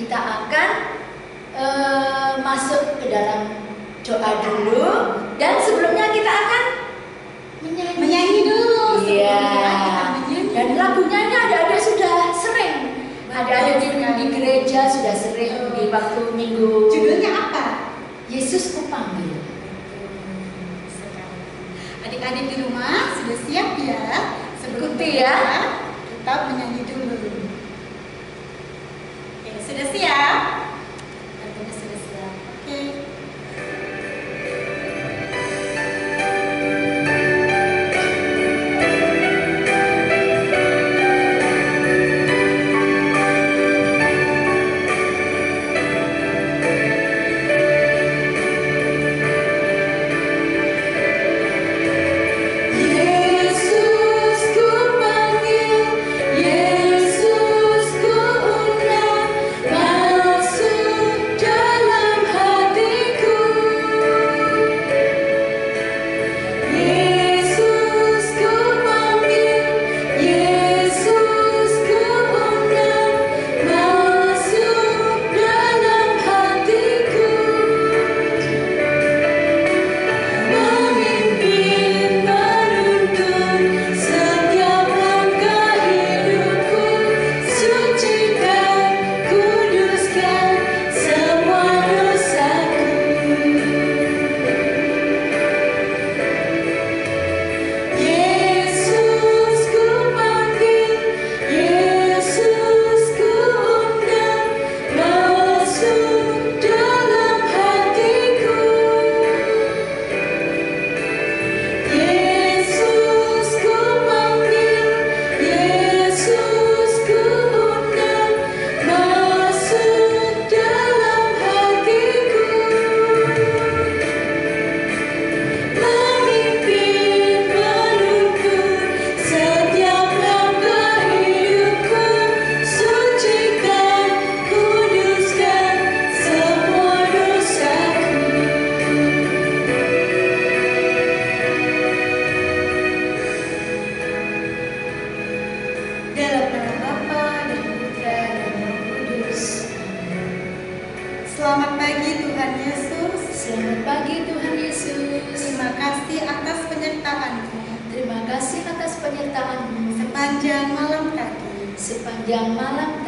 kita akan e, masuk ke dalam doa dulu dan sebelumnya kita akan menyanyi, menyanyi dulu. Iya. Dan lagunya ini ada-ada sudah sering. Ada-ada di, di gereja sudah sering di waktu minggu. Judulnya apa? Yesus kupanggil. Adik-adik di rumah sudah siap ya? Sebelum ya, kita menyanyi dulu. Dadah siap. Ya.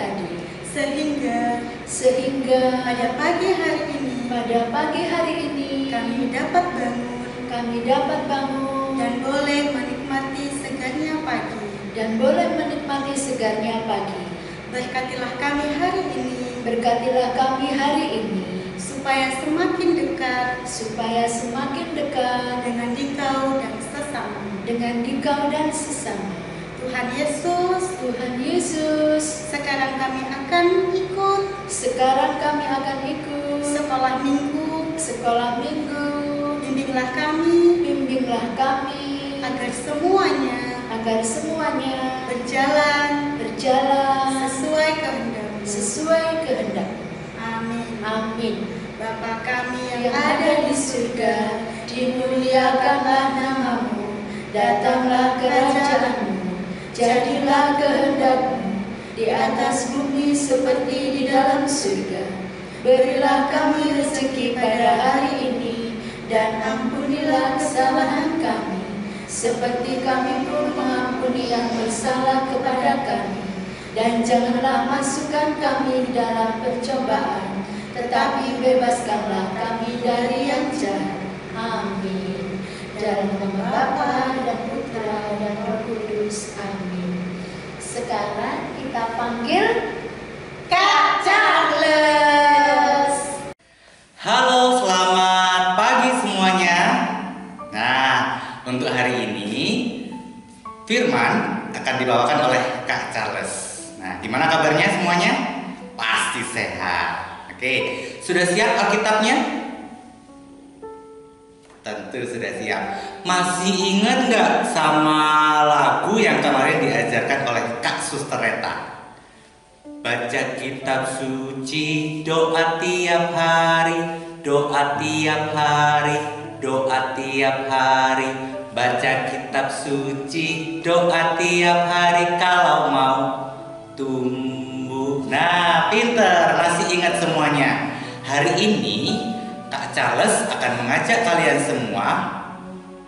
Tadi. Sehingga Sehingga pada pagi hari ini pada pagi hari ini kami dapat bangun kami dapat bangun dan boleh menikmati segarnya pagi. dan boleh menikmati segarnya pagi. Berkatilah kami hari ini Berkatilah kami hari ini supaya semakin dekat supaya semakin dekat dengan Dikau dan sesama. dengan Dikau dan sesama. Tuhan Yesus, Tuhan Yesus, sekarang kami akan ikut sekarang kami akan ikut sekolah minggu. sekolah minggu. Bimbinglah kami Bimbinglah kami agar semuanya agar semuanya berjalan berjalan sesuai kehendakmu. sesuai kehendak. Amin. Amin. Bapa kami yang Yang ada di surga, dimuliakanlah namamu, datanglah kerajaanmu, jadilah kehendakmu di atas bumi seperti di dalam surga. Berilah kami rezeki pada hari ini, dan ampunilah kesalahan kami, seperti kami pun mengampuni yang bersalah kepada kami. Dan janganlah masukkan kami dalam percobaan, tetapi bebaskanlah kami dari yang jahat. Amin. Dalam nama Bapa dan Roh Kudus. Amin. Sekarang kita panggil Kak Charles. Halo, selamat pagi semuanya. Nah, untuk hari ini firman akan dibawakan oleh Kak Charles. Nah, gimana kabarnya semuanya? Pasti sehat. Oke, sudah siap Alkitabnya? Tentu sudah siap. Masih ingat nggak sama lagu yang kemarin diajarkan oleh Kak Sustereta? Baca kitab suci, doa tiap hari, doa tiap hari, doa tiap hari. Baca kitab suci, doa tiap hari kalau mau tumbuh. Nah, pinter, masih ingat semuanya. Hari ini Kak Charles akan mengajak kalian semua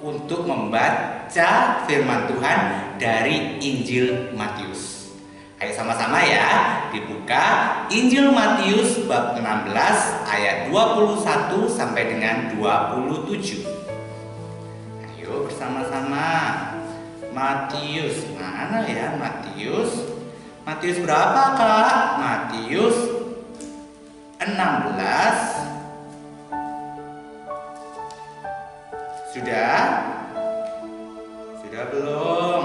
untuk membaca firman Tuhan dari Injil Matius. Ayo sama-sama ya, dibuka Injil Matius bab 16 ayat 21 sampai dengan 27. Ayo bersama-sama. Matius, mana ya Matius? Matius berapa kak? Matius 16 Sudah? Sudah belum?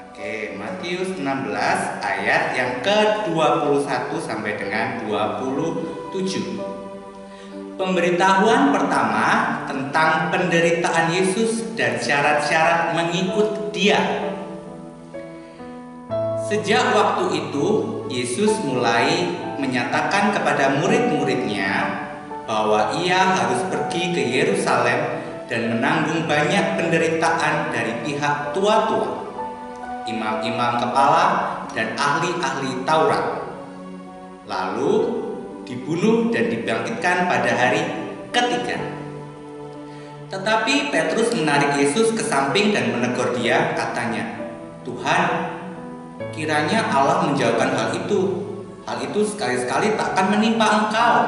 Oke, Matius 16 ayat yang ke-21 sampai dengan 27. Pemberitahuan pertama tentang penderitaan Yesus dan syarat-syarat mengikut Dia. Sejak waktu itu, Yesus mulai menyatakan kepada murid-muridnya bahwa ia harus pergi ke Yerusalem dan menanggung banyak penderitaan dari pihak tua-tua, imam-imam kepala, dan ahli-ahli Taurat. Lalu dibunuh dan dibangkitkan pada hari ketiga. Tetapi Petrus menarik Yesus ke samping dan menegur dia, katanya, "Tuhan, kiranya Allah menjauhkan hal itu. Hal itu sekali-sekali takkan menimpa engkau."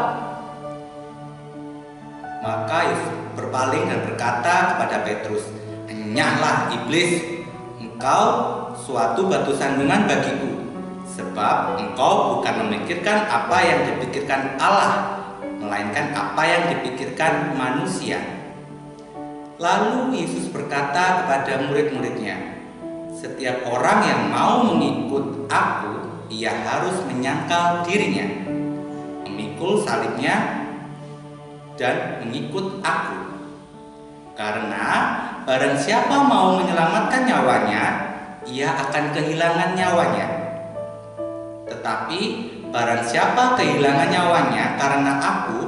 Maka Yesus berpaling dan berkata kepada Petrus, "Enyahlah iblis, engkau suatu batu sandungan bagiku, sebab engkau bukan memikirkan apa yang dipikirkan Allah, melainkan apa yang dipikirkan manusia." Lalu Yesus berkata kepada murid-muridnya, "Setiap orang yang mau mengikut Aku, ia harus menyangkal dirinya, memikul salibnya, dan mengikut Aku. Karena barang siapa mau menyelamatkan nyawanya, ia akan kehilangan nyawanya. Tetapi barang siapa kehilangan nyawanya karena Aku,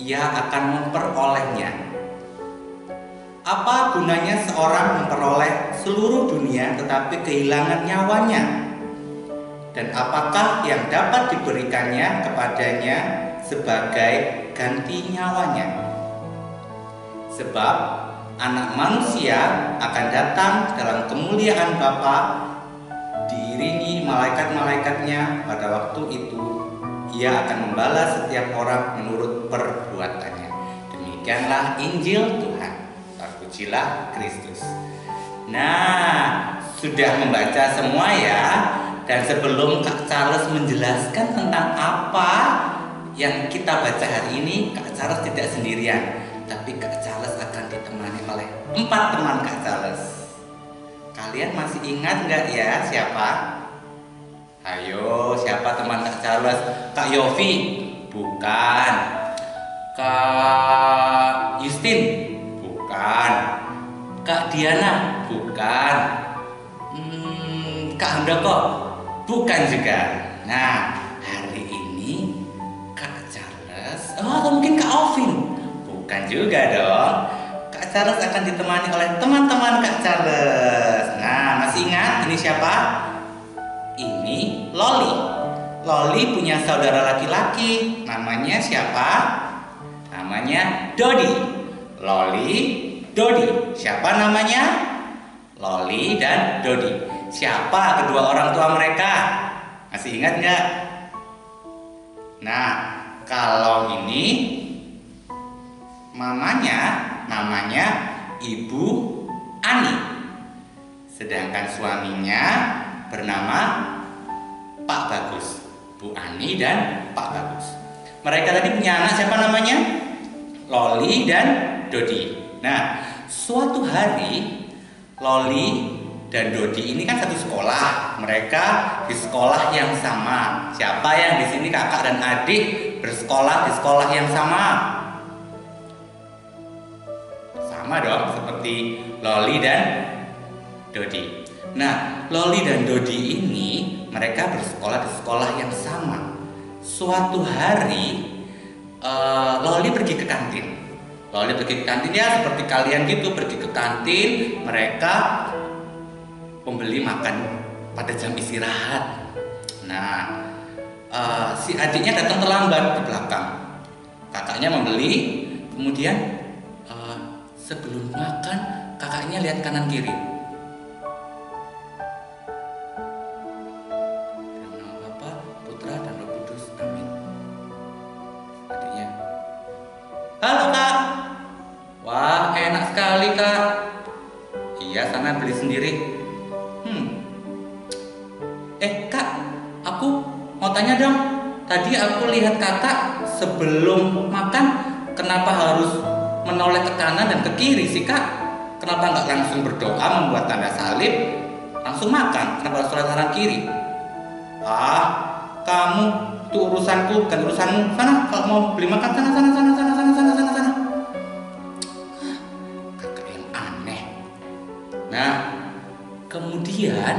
ia akan memperolehnya. Apa gunanya seorang memperoleh seluruh dunia tetapi kehilangan nyawanya? Dan apakah yang dapat diberikannya kepadanya sebagai ganti nyawanya. Sebab anak manusia akan datang dalam kemuliaan Bapa diiringi malaikat-malaikatnya pada waktu itu ia akan membalas setiap orang menurut perbuatannya. Demikianlah Injil Tuhan. Terpujilah Kristus. Nah, sudah membaca semua ya. Dan sebelum Kak Charles menjelaskan tentang apa yang kita baca hari ini, Kak Charles tidak sendirian, tapi Kak Charles akan ditemani oleh empat teman Kak Charles. Kalian masih ingat nggak ya siapa? Ayo, siapa teman Kak Charles? Kak Yofi? Bukan. Kak Justin? Bukan. Kak Diana? Bukan. Hmm, Kak Handoko? Bukan juga. Nah, atau mungkin Kak Ovin? Bukan juga dong. Kak Charles akan ditemani oleh teman-teman Kak Charles. Nah, masih ingat ini siapa? Ini Loli. Loli punya saudara laki-laki. Namanya siapa? Namanya Dodi. Loli, Dodi. Siapa namanya? Loli dan Dodi. Siapa kedua orang tua mereka? Masih ingat nggak? Nah, kalau ini mamanya namanya Ibu Ani. Sedangkan suaminya bernama Pak Bagus. Bu Ani dan Pak Bagus. Mereka tadi punya anak siapa namanya? Loli dan Dodi. Nah, suatu hari Loli dan Dodi ini kan satu sekolah. Mereka di sekolah yang sama. Siapa yang di sini kakak dan adik bersekolah di sekolah yang sama? Sama dong, seperti Loli dan Dodi. Nah, Loli dan Dodi ini mereka bersekolah di sekolah yang sama. Suatu hari uh, Loli pergi ke kantin. Loli pergi ke kantin ya seperti kalian gitu pergi ke kantin. Mereka pembeli makan pada jam istirahat. Nah, uh, si adiknya datang terlambat di belakang. Kakaknya membeli, kemudian uh, sebelum makan kakaknya lihat kanan kiri Sebelum makan Kenapa harus menoleh ke kanan dan ke kiri sih kak? Kenapa nggak langsung berdoa membuat tanda salib Langsung makan? Kenapa harus kanan kiri? Ah kamu itu urusanku bukan urusanmu. Sana kalau mau beli makan sana sana sana sana sana sana sana sana. Kakak yang aneh. Nah kemudian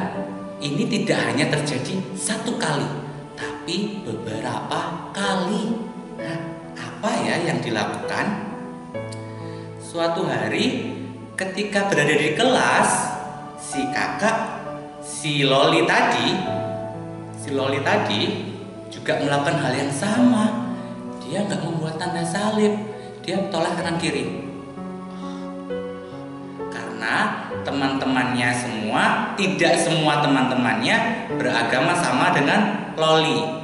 ini tidak hanya terjadi satu kali tapi beberapa kali apa ya yang dilakukan suatu hari ketika berada di kelas si kakak si Loli tadi si Loli tadi juga melakukan hal yang sama. Dia nggak membuat tanda salib, dia tolak kanan kiri. Karena teman-temannya semua, tidak semua teman-temannya beragama sama dengan Loli.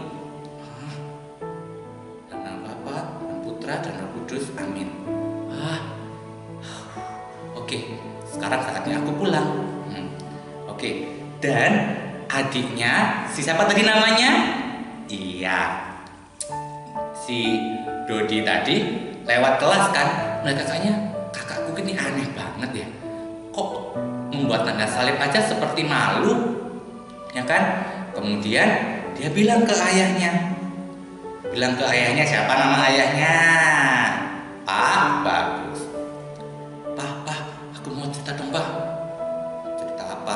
Putra, dan Roh Kudus. Amin. Ah, oke. Sekarang saatnya aku pulang. Hmm. Oke. Dan adiknya, si siapa tadi namanya? Iya. Si Dodi tadi lewat kelas kan, nah kakaknya, kakakku ini aneh banget ya. Kok membuat tanda salib aja seperti malu, ya kan? Kemudian dia bilang ke ayahnya, bilang ke ayahnya siapa nama ayahnya? Pak bagus. Pak, pak, aku mau cerita dong pak. Cerita apa?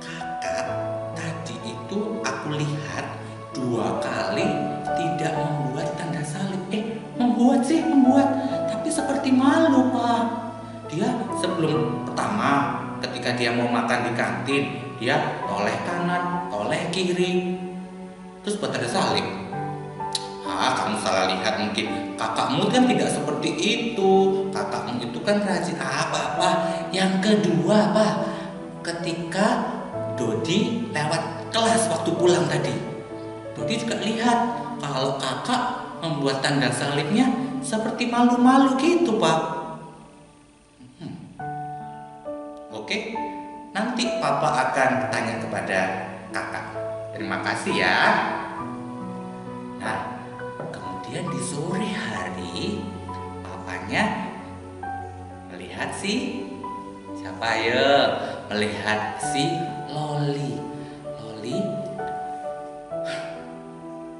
Kakak tadi itu aku lihat dua kali tidak membuat tanda salib. Eh, membuat sih, membuat. Tapi seperti malu, Pak. Dia sebelum pertama ketika dia mau makan di kantin, dia toleh kanan, toleh kiri. Terus buat tanda salib. Ah, kamu salah lihat mungkin. Kakakmu kan tidak seperti itu. Kakakmu itu kan rajin apa apa. Yang kedua, Pak, ketika Dodi lewat kelas waktu pulang tadi. Dodi juga lihat kalau kakak membuat tanda salibnya seperti malu-malu gitu, Pak. Hmm. Oke, nanti Papa akan tanya kepada kakak. Terima kasih ya. Nah, kemudian di sore hari, papanya melihat si siapa ya? Melihat si Loli. Loli,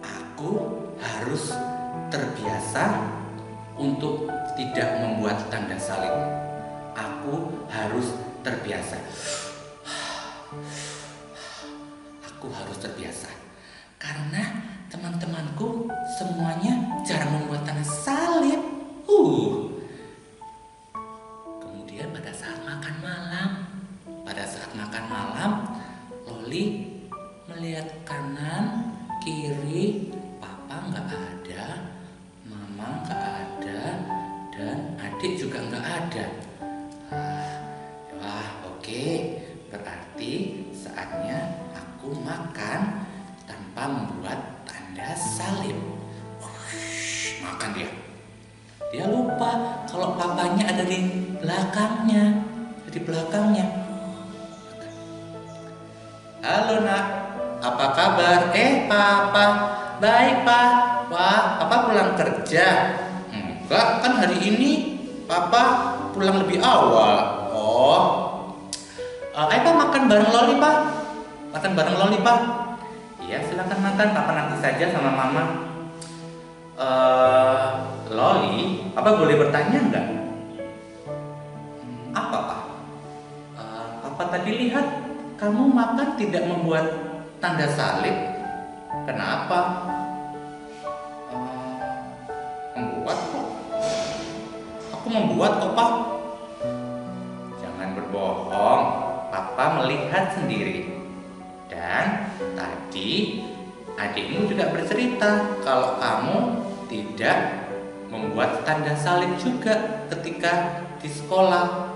aku harus terbiasa untuk tidak membuat tanda salib. Aku harus terbiasa. Aku harus terbiasa. Karena teman-temanku semuanya jarang membuat tanda salib. Uh. Kemudian pada saat makan malam, pada saat makan malam, Loli melihat kanan, belakangnya, di belakangnya. Halo nak, apa kabar? Eh papa, baik pak. Wah, papa pulang kerja. Enggak, kan hari ini papa pulang lebih awal. Oh, uh, ayo pak makan bareng Loli pak. Makan bareng Loli pak. Iya silakan makan, papa nanti saja sama mama. Eh, Loli, papa boleh bertanya enggak? Apa pak? Eh, papa tadi lihat kamu makan tidak membuat tanda salib. Kenapa? Eh, membuat kok. Aku membuat kok pak. Jangan berbohong. Papa melihat sendiri. Dan tadi adikmu juga bercerita kalau kamu tidak membuat tanda salib juga ketika di sekolah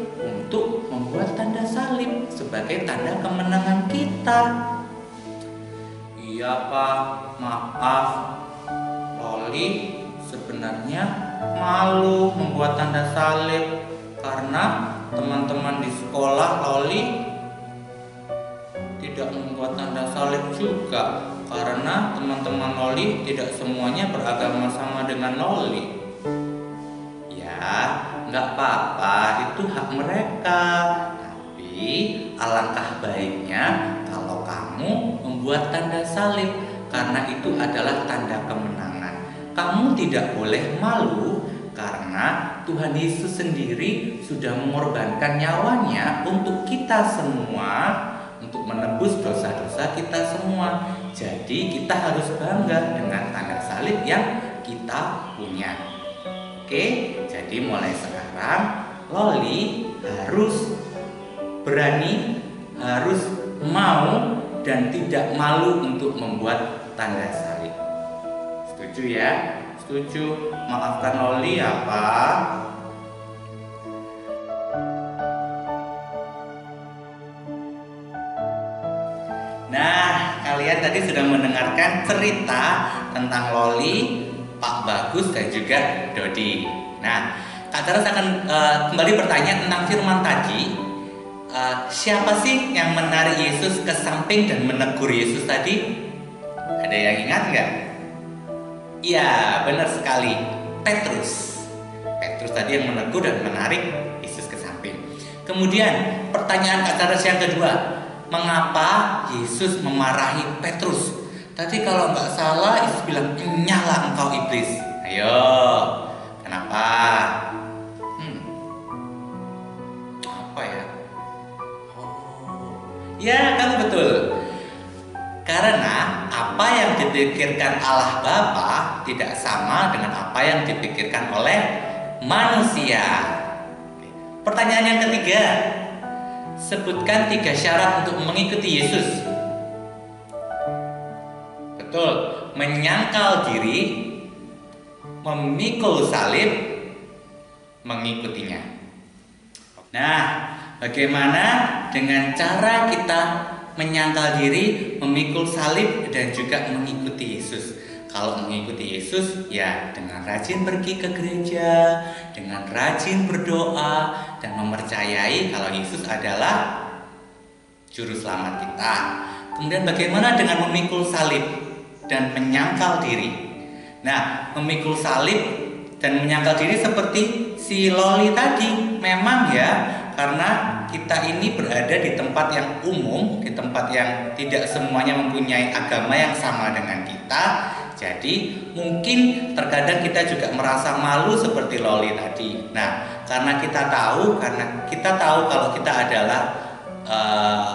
tanda salib sebagai tanda kemenangan kita. Iya pak, maaf. Loli sebenarnya malu membuat tanda salib karena teman-teman di sekolah Loli tidak membuat tanda salib juga karena teman-teman Loli tidak semuanya beragama sama dengan Loli. Ya, nggak apa-apa, itu hak mereka. Tapi alangkah baiknya kalau kamu membuat tanda salib karena itu adalah tanda kemenangan. Kamu tidak boleh malu karena Tuhan Yesus sendiri sudah mengorbankan nyawanya untuk kita semua untuk menebus dosa-dosa kita semua. Jadi kita harus bangga dengan tanda salib yang kita punya. Oke, jadi mulai sekarang Loli harus berani, harus mau dan tidak malu untuk membuat tanda salib. Setuju ya? Setuju. Maafkan Loli ya, Pak. Nah, kalian tadi sudah mendengarkan cerita tentang Loli, Pak Bagus dan juga Dodi. Nah, Kak Charles akan uh, kembali bertanya tentang firman tadi. Uh, siapa sih yang menarik Yesus ke samping dan menegur Yesus tadi? Ada yang ingat nggak? Iya, benar sekali. Petrus. Petrus tadi yang menegur dan menarik Yesus ke samping. Kemudian pertanyaan Kak Charles yang kedua, mengapa Yesus memarahi Petrus? Tadi kalau nggak salah Yesus bilang nyala engkau iblis. Ayo, kenapa? Ya kamu betul. Karena apa yang dipikirkan Allah Bapa tidak sama dengan apa yang dipikirkan oleh manusia. Pertanyaan yang ketiga, sebutkan tiga syarat untuk mengikuti Yesus. Betul, menyangkal diri, memikul salib, mengikutinya. Nah, bagaimana dengan cara kita menyangkal diri, memikul salib, dan juga mengikuti Yesus? Kalau mengikuti Yesus, ya dengan rajin pergi ke gereja, dengan rajin berdoa, dan mempercayai kalau Yesus adalah Juru Selamat kita. Kemudian bagaimana dengan memikul salib dan menyangkal diri? Nah, memikul salib dan menyangkal diri seperti si Loli tadi, memang ya, karena kita ini berada di tempat yang umum, di tempat yang tidak semuanya mempunyai agama yang sama dengan kita. Jadi mungkin terkadang kita juga merasa malu seperti Loli tadi. Nah, karena kita tahu, karena kita tahu kalau kita adalah uh,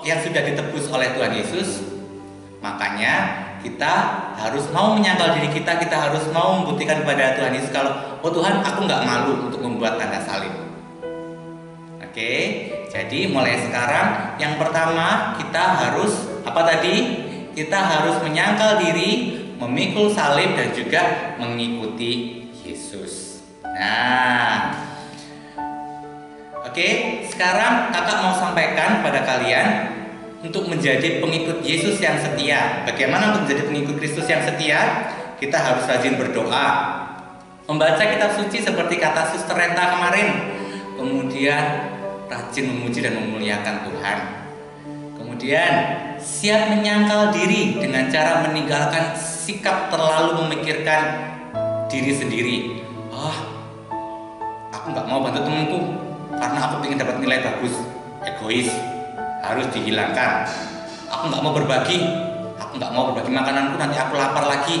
yang sudah ditebus oleh Tuhan Yesus, makanya kita harus mau menyangkal diri kita, kita harus mau membuktikan kepada Tuhan Yesus kalau oh Tuhan aku nggak malu untuk membuat tanda salib. Oke, jadi mulai sekarang yang pertama kita harus apa tadi? Kita harus menyangkal diri, memikul salib dan juga mengikuti Yesus. Nah, oke, sekarang kakak mau sampaikan pada kalian untuk menjadi pengikut Yesus yang setia. Bagaimana untuk menjadi pengikut Kristus yang setia? Kita harus rajin berdoa, membaca kitab suci seperti kata Suster Renta kemarin, kemudian rajin memuji dan memuliakan Tuhan. Kemudian siap menyangkal diri dengan cara meninggalkan sikap terlalu memikirkan diri sendiri. Ah, aku nggak mau bantu temanku karena aku ingin dapat nilai bagus. Egois harus dihilangkan. Aku nggak mau berbagi, aku nggak mau berbagi makananku nanti aku lapar lagi.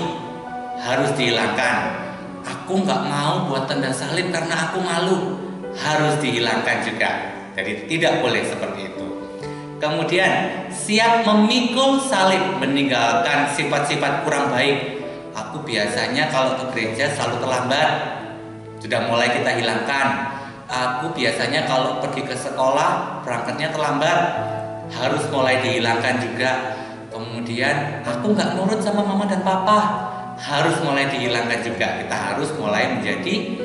Harus dihilangkan. Aku nggak mau buat tanda salib karena aku malu. Harus dihilangkan juga. Jadi tidak boleh seperti itu. Kemudian siap memikul salib meninggalkan sifat-sifat kurang baik. Aku biasanya kalau ke gereja selalu terlambat. Sudah mulai kita hilangkan. Aku biasanya kalau pergi ke sekolah berangkatnya terlambat. Harus mulai dihilangkan juga. Kemudian aku nggak nurut sama mama dan papa. Harus mulai dihilangkan juga. Kita harus mulai menjadi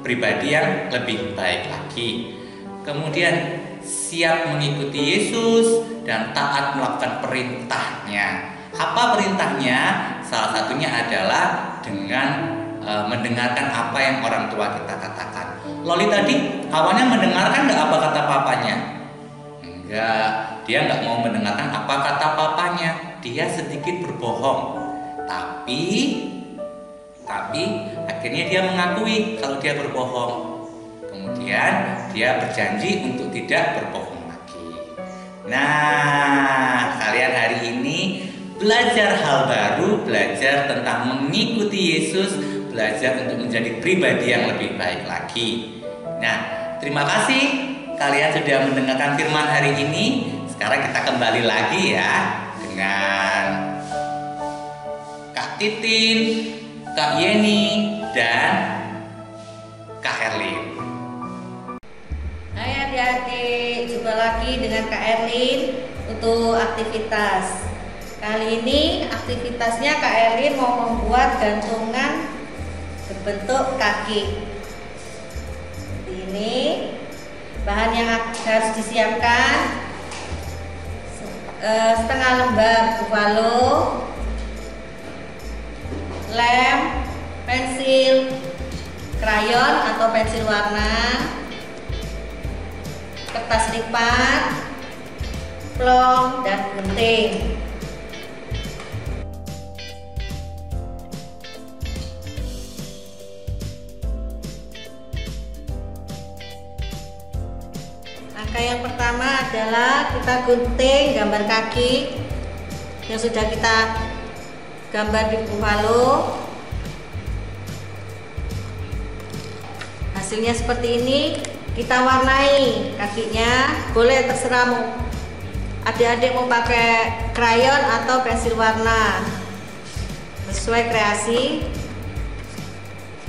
pribadi yang lebih baik lagi. Kemudian siap mengikuti Yesus dan taat melakukan perintahnya. Apa perintahnya? Salah satunya adalah dengan e, mendengarkan apa yang orang tua kita katakan. Loli tadi awalnya mendengarkan nggak apa kata papanya? Enggak, dia nggak mau mendengarkan apa kata papanya. Dia sedikit berbohong. Tapi, tapi akhirnya dia mengakui kalau dia berbohong. Kemudian dia berjanji untuk tidak berbohong lagi. Nah, kalian hari ini belajar hal baru, belajar tentang mengikuti Yesus, belajar untuk menjadi pribadi yang lebih baik lagi. Nah, terima kasih kalian sudah mendengarkan firman hari ini. Sekarang kita kembali lagi ya dengan Kak Titin, Kak Yeni, dan Kak Erlin. Hai adik-adik, jumpa lagi dengan Kak Erlin untuk aktivitas. Kali ini aktivitasnya Kak Erlin mau membuat gantungan berbentuk kaki. Ini. Bahan yang harus disiapkan eh, setengah lembar buffalo, lem, pensil, krayon atau pensil warna, kertas lipat, plong, dan gunting. Langkah yang pertama adalah kita gunting gambar kaki yang sudah kita gambar di buffalo hasilnya seperti ini. Kita warnai kakinya. Boleh terserah adik-adik mau pakai krayon atau pensil warna. Sesuai kreasi.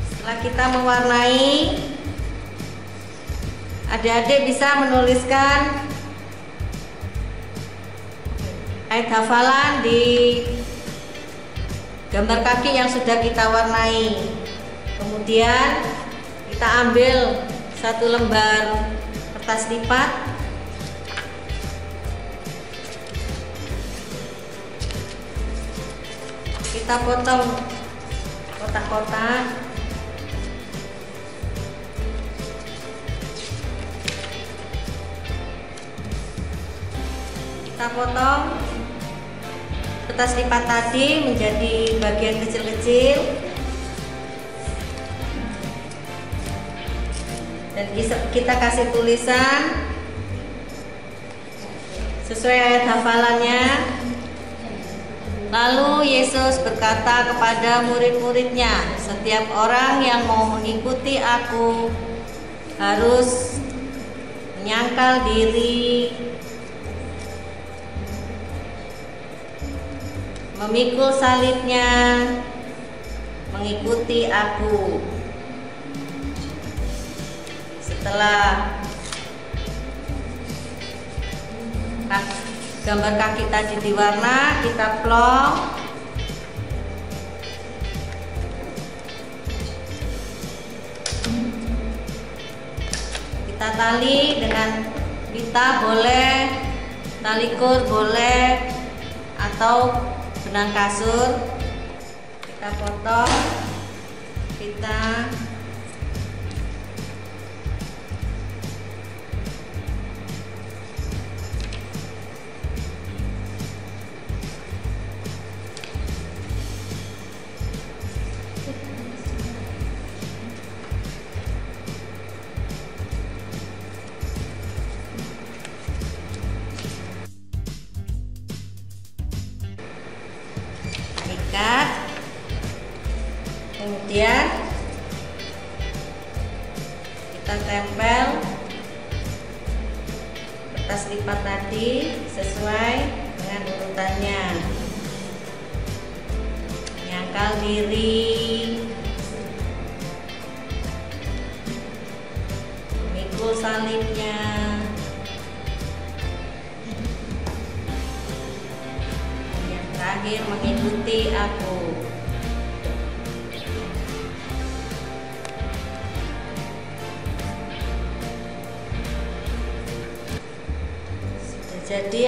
Setelah kita mewarnai adik-adik bisa menuliskan ayat hafalan di gambar kaki yang sudah kita warnai. Kemudian kita ambil satu lembar kertas lipat. Kita potong kotak-kotak. Kita potong kertas lipat tadi menjadi bagian kecil-kecil. Dan kita kasih tulisan sesuai ayat hafalannya. Lalu Yesus berkata kepada murid-muridnya, "Setiap orang yang mau mengikuti Aku harus menyangkal diri, memikul salibnya, mengikuti Aku." Setelah gambar kaki tadi diwarna kita plong kita tali dengan pita boleh tali kur boleh atau benang kasur. Kita potong. Kita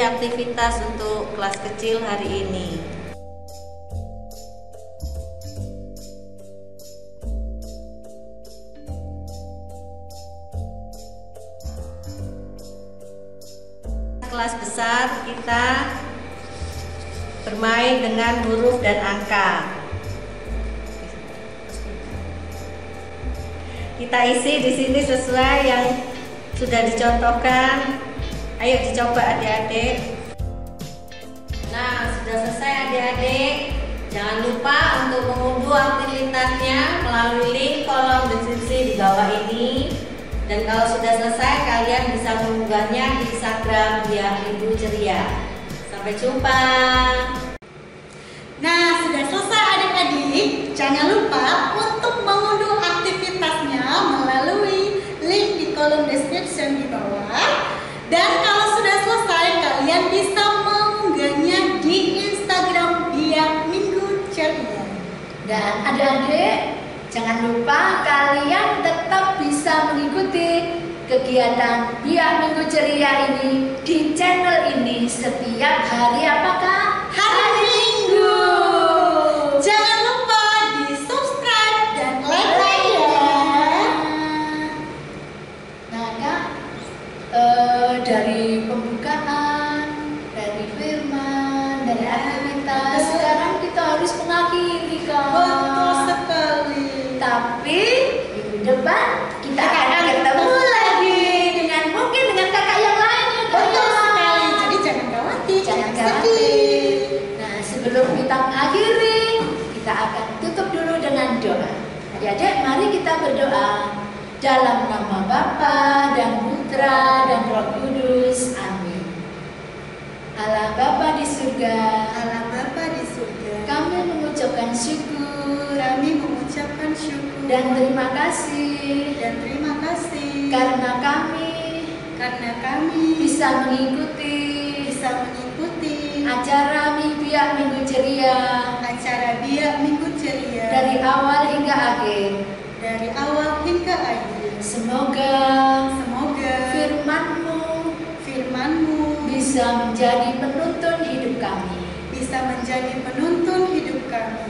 aktivitas untuk kelas kecil hari ini kelas besar kita bermain dengan huruf dan angka. Kita isi di sini sesuai yang sudah dicontohkan. Ayo dicoba adik-adik. Nah, sudah selesai adik-adik. Jangan lupa untuk mengunduh aktivitasnya melalui link kolom deskripsi di bawah ini. Dan kalau sudah selesai, kalian bisa mengunggahnya di Instagram Biar Ibu Ceria. Sampai jumpa. Nah, sudah selesai adik-adik. Jangan lupa untuk mengunduh aktivitasnya melalui link di kolom description di bawah. Dan kalau sudah selesai, kalian bisa mengunggahnya di Instagram Biak Minggu Ceria. Dan adik-adik, jangan lupa kalian tetap bisa mengikuti kegiatan Biak Minggu Ceria ini di channel ini setiap hari apakah? Hari depan kita akan ketemu lagi dengan mungkin dengan kakak yang lain. Betul sekali. Jadi jangan khawatir, Jangan khawatir. Nah, kita mengakhiri, kita akan tutup dulu dengan doa. Adik-adik, mari kita berdoa dalam nama Bapa dan Putra dan Roh Kudus. Amin. Allah Bapa di surga, Allah Bapa di surga, kami mengucapkan syukur kami mengucapkan syukur dan terima kasih. Dan terima kasih. Karena kami karena kami bisa mengikuti bisa mengikuti acara Biak Minggu Ceria. Acara Biak Minggu Ceria. Dari awal hingga akhir. dari awal hingga akhir. Semoga Semoga firman-Mu firman-Mu bisa menjadi penuntun hidup kami. bisa menjadi penuntun hidup kami.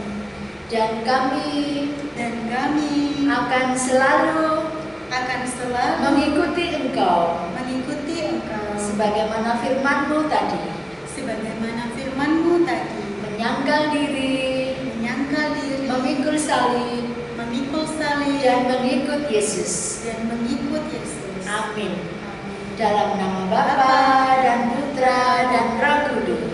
Dan kami dan kami akan selalu akan selalu mengikuti Engkau mengikuti Engkau sebagaimana firman-Mu tadi sebagaimana firman-Mu tadi menyangkal diri, menyangkal diri memikul salib memikul salib dan mengikut Yesus. dan mengikut Yesus. Amin. Amin. Dalam nama Bapa dan Putra dan Roh Kudus.